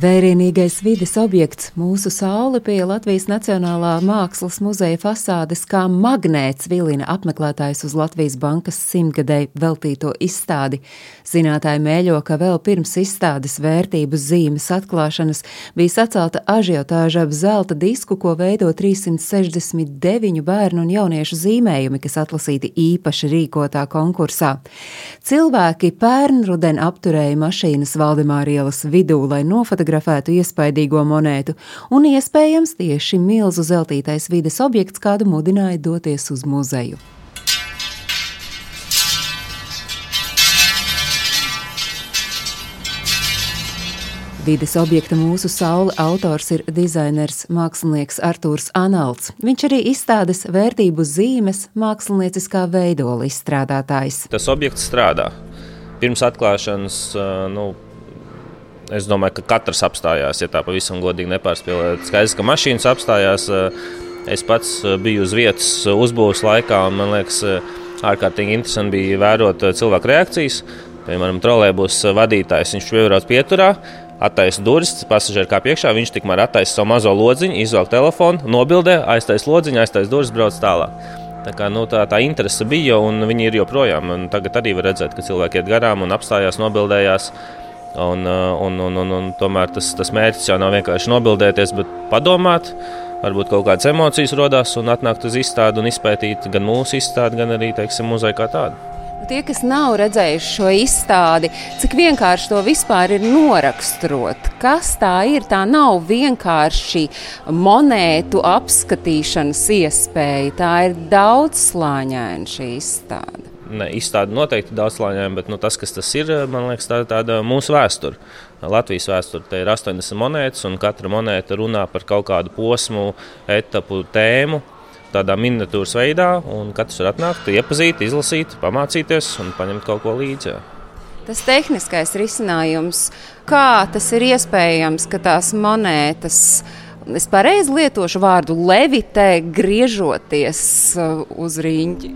Vērienīgais vides objekts mūsu saule pie Latvijas Nacionālā mākslas muzeja fasādes kā magnēts vilina apmeklētājs uz Latvijas bankas simtgadēji veltīto izstādi. Zinātāji mēļo, ka vēl pirms izstādes vērtību zīmes atklāšanas bija sacelta ažiotāža ap zelta disku, ko veido 369 bērnu un jauniešu zīmējumi, kas atlasīti īpaši rīkotā konkursā. Cilvēki pērnruden apturēja mašīnas Valdemārielas vidū, lai nofotografētu fotografētu iespaidīgo monētu, un iespējams tieši milzu zeltītais vides objekts kādu mudināja doties uz muzeju. Vides objekta mūsu saule autors ir dizainers, mākslinieks Artūrs Analts. Viņš arī izstādes vērtību zīmes mākslinieckā veidola izstrādātājs. Tas objekts strādā. Pirms atklāšanas nu, Es domāju, ka katrs apstājās, ja tā pavisam godīgi nepārspēlēt. Skaidrs, ka mašīnas apstājās. Eh, es pats eh, biju uz vietas uzbūves laikā, un man liekas, eh, ārkārtīgi interesanti bija vērot cilvēku reakcijas. Piemēram, trolēļus vadītājs viņš pievērs pieturā, attaisa durvis, pasažieri kā piekšā. Viņš tikmēr attaisa savu mazo lodziņu, izvelk telefonu, nobildē, aiztaisa lodziņu, aiztaisa durvis, brauc tālāk. Tā, kā, nu, tā, tā interese bija, un viņi ir joprojām. Un tagad arī var redzēt, ka cilvēki iet garām un apstājās, nobildējās. Uh, un, un, un, un tomēr tas, tas mērķis jau nav vienkārši nobildēties, bet padomāt. Varbūt kaut kādas emocijas radās un atnākt uz izstādi un izpētīt gan mūsu izstādi, gan arī teiksim, muzeju kā tādu. Tie, kas nav redzējuši šo izstādi, cik vienkārši to vispār ir noraksturot, kas tā ir. Tā nav vienkārši monētu apskatīšanas iespēja, tā ir daudzslāņaina šī izstāde ne, izstāde noteikti daudzslāņaina, bet nu, tas, kas tas ir, man liekas, tā ir tāda mūsu vēsture. Latvijas vēsture. Te ir 80 monētas, un katra monēta runā par kaut kādu posmu, etapu, tēmu. Tādā miniatūras veidā, un katrs var atnākt, iepazīt, izlasīt, pamācīties un paņemt kaut ko līdzi. Tas tehniskais risinājums, kā tas ir iespējams, ka tās monētas es pareizi lietošu vārdu levitē, griežoties uh, uz rīņķi.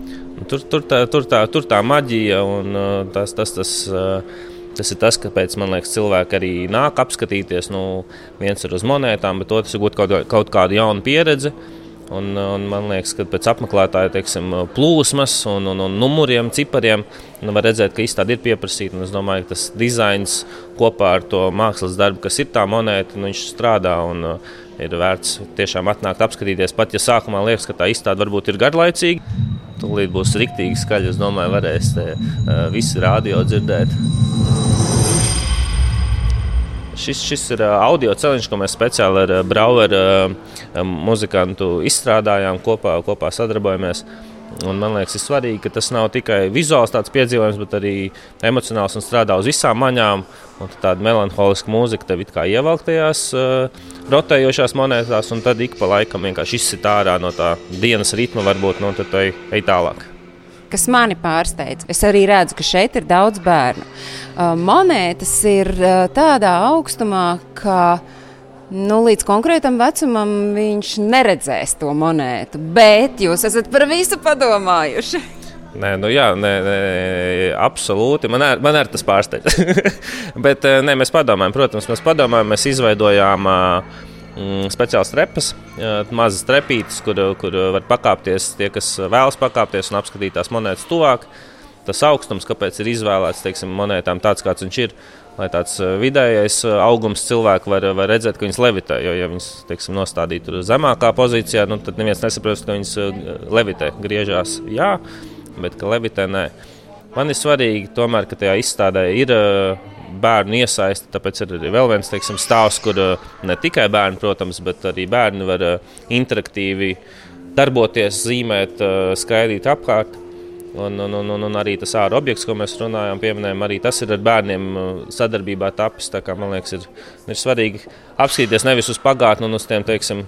Tur, tur, tā, tur, tā, tur tā maģija un uh, tas, tas, tas, uh, tas ir tas, kāpēc man liekas, cilvēki arī nāk apskatīties. Nu, viens ir uz monētām, bet otrs ir gūt kaut, kaut kādu jaunu pieredzi. Un, un man liekas, ka pēc apmeklētāja teiksim, plūsmas un, un, un numuriem, cipariem, nu, var redzēt, ka izstāde ir pieprasīta. Es domāju, ka tas dizains kopā ar to mākslas darbu, kas ir tā monēta, nu, viņš strādā. Un, uh, Ir vērts tiešām atnākt, apskatīties. Pat ja sākumā liekas, ka tā izstāde varbūt ir garlaicīga, Tūlīt būs rīktīgi skaļi. Es domāju, varēs te, uh, visi rādio dzirdēt. Šis, šis ir audio ceļš, ko mēs speciāli ar Braueru muzikantu izstrādājām, kopā, kopā sadarbojamies. Un man liekas, ir svarīgi, ka tas nav tikai vizuāls piedzīvojums, bet arī emocionāls un strādā uz visām maņām. Un tāda melanholiska mūzika tev kā ievelk tajās uh, rotējošās monētās, un tad ik pa laikam vienkārši izsit ārā no tā dienas ritma, varbūt nu, tad ej, tālāk. Kas mani pārsteidz, es arī redzu, ka šeit ir daudz bērnu. Uh, monētas ir uh, tādā augstumā, ka Nu, līdz konkrētam vecumam viņš neredzēs to monētu, bet jūs esat par visu padomājuši. Nē, nu jā, nē, nē, absolūti. Man, ar, man arī tas pārsteidz. bet eh, nē, mēs padomājam, protams, mēs padomājam, mēs izveidojām mm, speciālas trepas, mazas trepītes, kur, kur var pakāpties tie, kas vēlas pakāpties un apskatīt tās monētas tuvāk. Tas augstums, kāpēc ir izvēlēts teiksim, monētām tāds, kāds viņš ir, lai tāds eh, vidējais eh, augums cilvēki var, var redzēt, ka viņas levitē. Jo, ja viņas teiksim, nostādītu zemākā pozīcijā, nu, tad neviens nesaprast, ka viņas eh, levitē, griežās. Jā, bet ka levitē nē. Man ir svarīgi, tomēr, ka tajā izstādē ir bērnu iesaiste. Tāpēc ir arī vēl viens teiksim, stāvs, kur ne tikai bērni, protams, bet arī bērni var interaktīvi darboties, zīmēt, skaidīt apkārt. Un, un, un, un arī tas ārā objekts, ko mēs runājām, pieminējām, arī tas ir ar bērniem uh, sadarbībā tapis. Kā, man liekas, ir, ir svarīgi apskatīties nevis uz pagātni un uz tiem teiksim,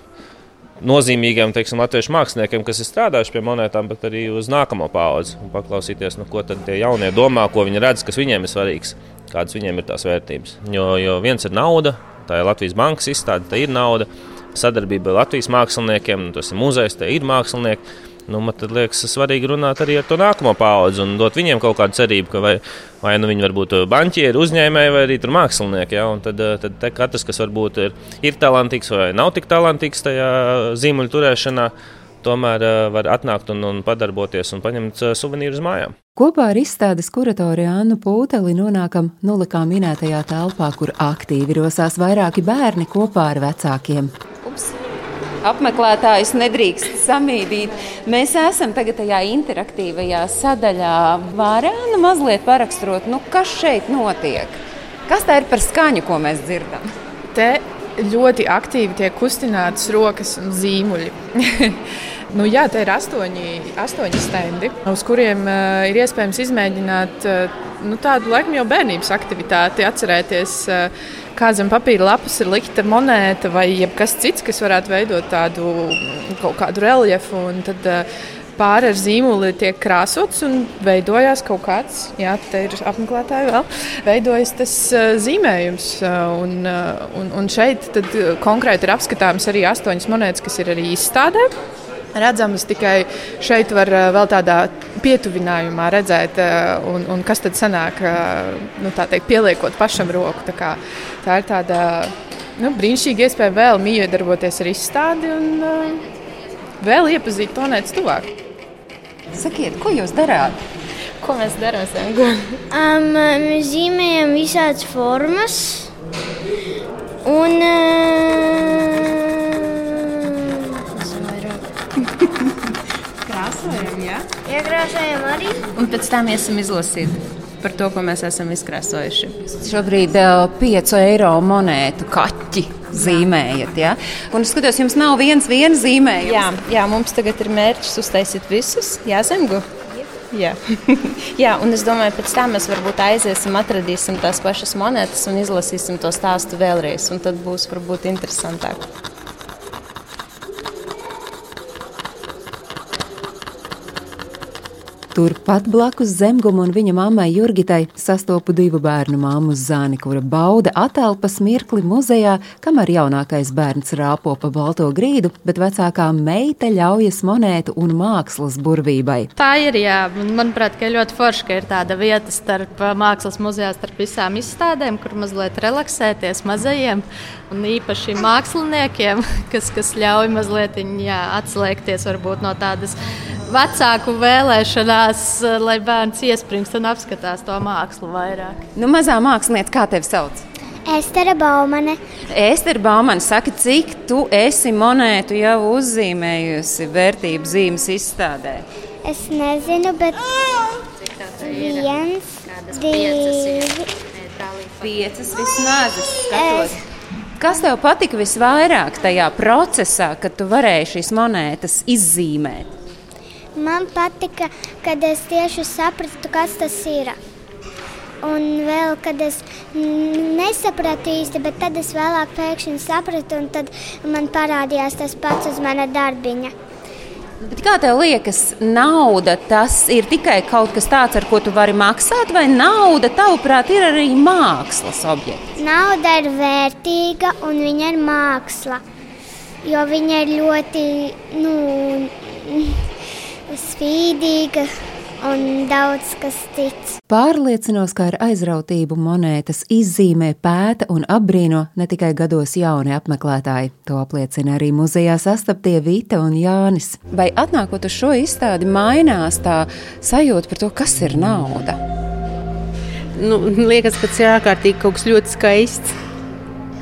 nozīmīgiem teiksim, latviešu māksliniekiem, kas ir strādājuši pie monētām, bet arī uz nākamo paudzi. Paklausīties, nu, ko tie jaunie domā, ko viņi redz, kas viņiem ir svarīgs, kādas viņiem ir tās vērtības. Jo, jo viens ir nauda, tā ir Latvijas bankas izstāde, tā ir nauda. Sadarbība ar Latvijas māksliniekiem, tas ir muzejs, tie ir mākslinieki nu, man liekas, svarīgi runāt arī ar to nākamo paudzi un dot viņiem kaut kādu cerību, ka vai, vai nu viņi var būt banķieri, uzņēmēji vai arī mākslinieki. Ja? Un tad, tad katrs, kas varbūt ir, ir talantīgs vai nav tik talantīgs tajā zīmuļu turēšanā, tomēr var atnākt un, un padarboties un paņemt suvenīru uz mājām. Kopā ar izstādes kuratori Annu Pūteli nonākam nulikā minētajā telpā, kur aktīvi rosās vairāki bērni kopā ar vecākiem. Apmeklētājus nedrīkst samīdīt. Mēs esam tagad tajā interaktīvajā sadaļā. Vārēna mazliet paraksturot, nu, kas šeit notiek. Kas tā ir par skaņu, ko mēs dzirdam? Te ļoti aktīvi tiek kustinātas rokas un zīmuļi. Nu, jā, te ir astoņi, astoņi stendi, uz kuriem uh, ir iespējams izmēģināt uh, nu, tādu laikam jau bērnības aktivitāti, atcerēties, uh, kā zem papīra lapas ir likta monēta vai kas cits, kas varētu veidot tādu kaut kādu reljefu. Tad, uh, pāri ar zīmoli tiek krāsots un veidojās kaut kāds, jā, te ir apmeklētāji vēl, veidojas tas uh, zīmējums. Un, uh, un, un šeit tad, konkrēti ir apskatāms arī astoņas monētas, kas ir arī izstādē redzamas tikai šeit, var eh, vēl tādā pietuvinājumā redzēt, eh, un, un kas tad sanāk, eh, nu, tā teikt, pieliekot pašam roku. Tā, kā, tā ir tāda nu, brīnišķīga iespēja vēl mīļi darboties ar izstādi un vēl iepazīt to nec tuvāk. Sakiet, ko jūs darāt? Ko mēs darām? um, mēs zīmējam visādas formas. Un, uh, Krāsojam, jā? Iekrāsojam arī. Un pēc tam iesim izlasīt par to, ko mēs esam izkrāsojuši. Šobrīd uh, 5 eiro monētu kaķi zīmējat. Ja? Un es skatos, jums nav viens viens zīmējums. Jā, jā, mums tagad ir mērķis uztaisīt visus. Jā, zemgu. Jā. jā, un es domāju, pēc tam mēs varbūt aiziesim, atradīsim tās pašas monētas un izlasīsim to stāstu vēlreiz. Tad būs varbūt interesantāk. Turpat blakus zemguma un viņa mammai Jurgitai sastopu divu bērnu māmu Zāni, kura bauda atelpas mirkli muzejā, kamēr jaunākais bērns rāpo pa balto grīdu, bet vecākā meita ļaujas monētu un mākslas burvībai. Tā ir, jā, manuprāt, ka ļoti forši, ka ir tāda vieta starp mākslas muzejā, starp visām izstādēm, kur mazliet relaksēties mazajiem un īpaši māksliniekiem, kas, kas ļauj mazliet jā, atslēgties varbūt no tādas vecāku vēlēšanās, eh, lai bērns iespringst un apskatās to mākslu vairāk. Nu, mazā mākslinieca, kā tevi sauc? Estere Baumane. Estere Baumane, saka, cik tu esi monētu jau uzzīmējusi vērtību zīmes izstādē? Es nezinu, bet viens, divi, piecas vismaz. Es... Kas tev patika visvairāk tajā procesā, kad tu varēji šīs monētas izzīmēt? Man patika, kad es tieši sapratu, kas tas ir. Un vēl, kad es nesapratu īsti, bet tad es vēlāk pēkšņi sapratu, un tad man parādījās tas pats uz mana darbiņa. Bet kā tev liekas, nauda tas ir tikai kaut kas tāds, ar ko tu vari maksāt, vai nauda, tavuprāt, ir arī mākslas objekts? Nauda ir vērtīga un viņa ir māksla. Jo viņa ir ļoti, nu, spīdīga un daudz kas cits. Pārliecinos, ka ar aizrautību monētas izzīmē, pēta un apbrīno ne tikai gados jauni apmeklētāji. To apliecina arī muzejā sastaptie Vita un Jānis. Vai atnākot uz šo izstādi, mainās tā sajūta par to, kas ir nauda? Nu, liekas, ka tas ir ārkārtīgi kaut kas ļoti skaists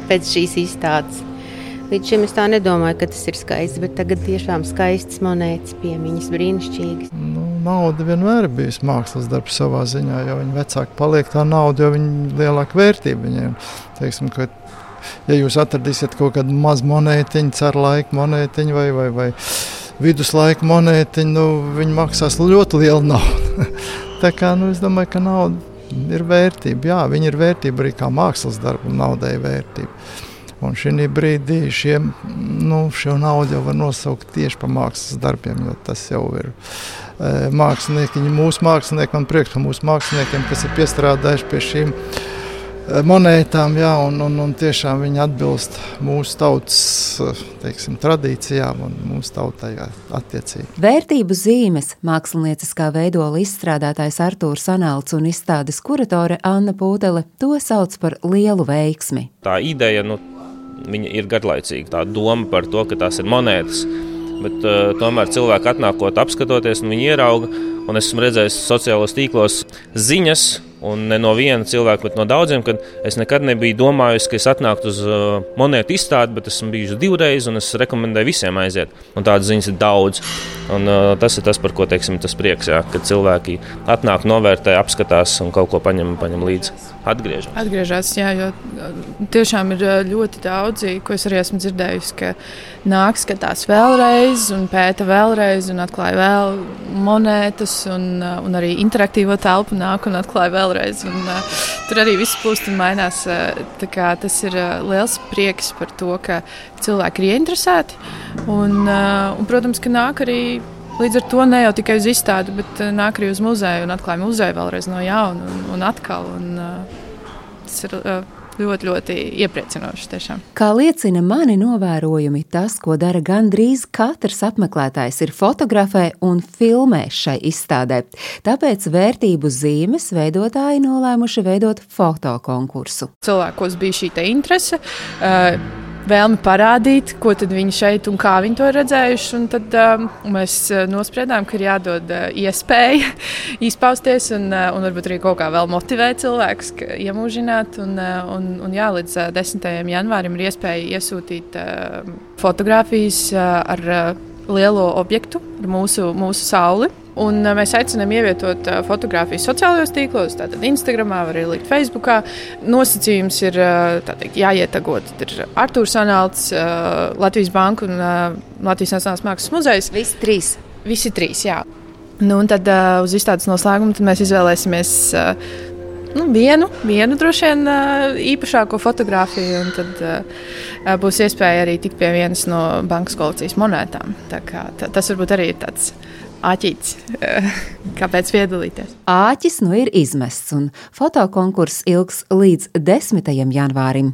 pēc šīs izstādes. Līdz šim es tā nedomāju, ka tas ir skaists, bet tagad tiešām skaists monētas piemiņas, brīnišķīgas. Nu, nauda vienmēr ir bijusi mākslas darbs savā ziņā, jo viņi vecāki paliek tā nauda, jo viņi lielāka vērtība viņiem. Teiksim, ka, ja jūs atradīsiet kaut kādu mazu monētiņu, ceru laiku monētiņu vai, vai, vai viduslaika monētiņu, nu, viņi maksās ļoti lielu naudu. tā kā nu, es domāju, ka nauda ir vērtība. Jā, viņa ir vērtība arī kā mākslas darbam, naudai vērtība. Un šī brīdī šiem, nu, šo naudu jau var nosaukt tieši par mākslas darbiem, jo tas jau ir e, mākslinieki, mūsu mākslinieki, man prieks par mūsu māksliniekiem, kas ir piestrādājuši pie šīm monētām, jā, un, un, un tiešām viņi atbilst mūsu tautas teiksim, tradīcijām un mūsu tautai attiecīgi. Vērtību zīmes mākslinieckā veidola izstrādātājs Artūrs Anāls un izstādes kuratore Anna Pūtele to sauc par lielu veiksmi. Tā ideja nu, ir garlaicīga, tā doma par to, ka tās ir monētas. Bet, uh, tomēr cilvēki atnākot, apskatoties, viņi ierauga, un esmu redzējis sociālos tīklos ziņas, Un ne no viena cilvēka, bet no daudziem, kad es nekad nebiju domājis, ka es atnāktu uz uh, monētu izstādi, bet esmu bijis divreiz, un es rekomendēju visiem aiziet. Un tādas ziņas ir daudz. Un, uh, tas ir tas, par ko teiksim, tas prieks, jā, kad cilvēki atnāk, novērtē, apskatās un kaut ko paņem, paņem līdzi. Atgriežas. Atgriežas, jā, jo uh, tiešām ir uh, ļoti daudzi, ko es arī esmu dzirdējusi, ka nāk, skatās vēlreiz, un pēta vēlreiz, un atklāja vēl monētas, un, uh, un arī interaktīvo telpu nāk un atklāja vēlreiz. Un, tur arī viss plūst un mainās. Tas ir liels prieks par to, ka cilvēki ir ieinteresēti. Un, un, protams, ka nāk arī. Līdz ar to ne jau tikai uz izstādi, bet uh, nāk arī uz muzeju un atklāja muzeju vēlreiz no jauna un, un atkal. Un, uh, tas ir uh, ļoti, ļoti iepriecinoši. Tiešām. Kā liecina mani novērojumi, tas, ko dara gandrīz katrs apmeklētājs, ir fotografē un filmē šai izstādē. Tāpēc vērtību zīmes veidotāji nolēmuši veidot fotokonkursu. Cilvēkos bija šī interese. Uh, vēlmi parādīt, ko viņi šeit un kā viņi to ir redzējuši. Tad um, mēs uh, nospriedām, ka ir jādod uh, iespēja izpausties un, uh, un varbūt arī kaut kā vēl motivēt cilvēkus, iemūžināt. Un, uh, un, un jā, līdz uh, 10. janvārim ir iespēja iesūtīt uh, fotogrāfijas uh, ar uh, lielo objektu, ar mūsu, mūsu sauli. Un mēs aicinām ievietot fotografijas sociālajos tīklos, tātad Instagram, var arī likt Facebook. Nosacījums ir teikt, jāietagot. Ir Arthurs Anāls, Latvijas Banka un Latvijas Nacionālās Mākslas muzejs. Visi trīs. Visi trīs, jā. Nu, un tad uz izstādes noslēgumu mēs izvēlēsimies nu, vienu, vienu droši vien īpašāko fotografiju, un tad uh, būs iespēja arī tikt pie vienas no bankas kolekcijas monētām. Tā kā, tā, tas varbūt arī ir tāds āķītis, kāpēc piedalīties. Āķis nu ir izmests, un fotokonkurss ilgs līdz 10. janvārim.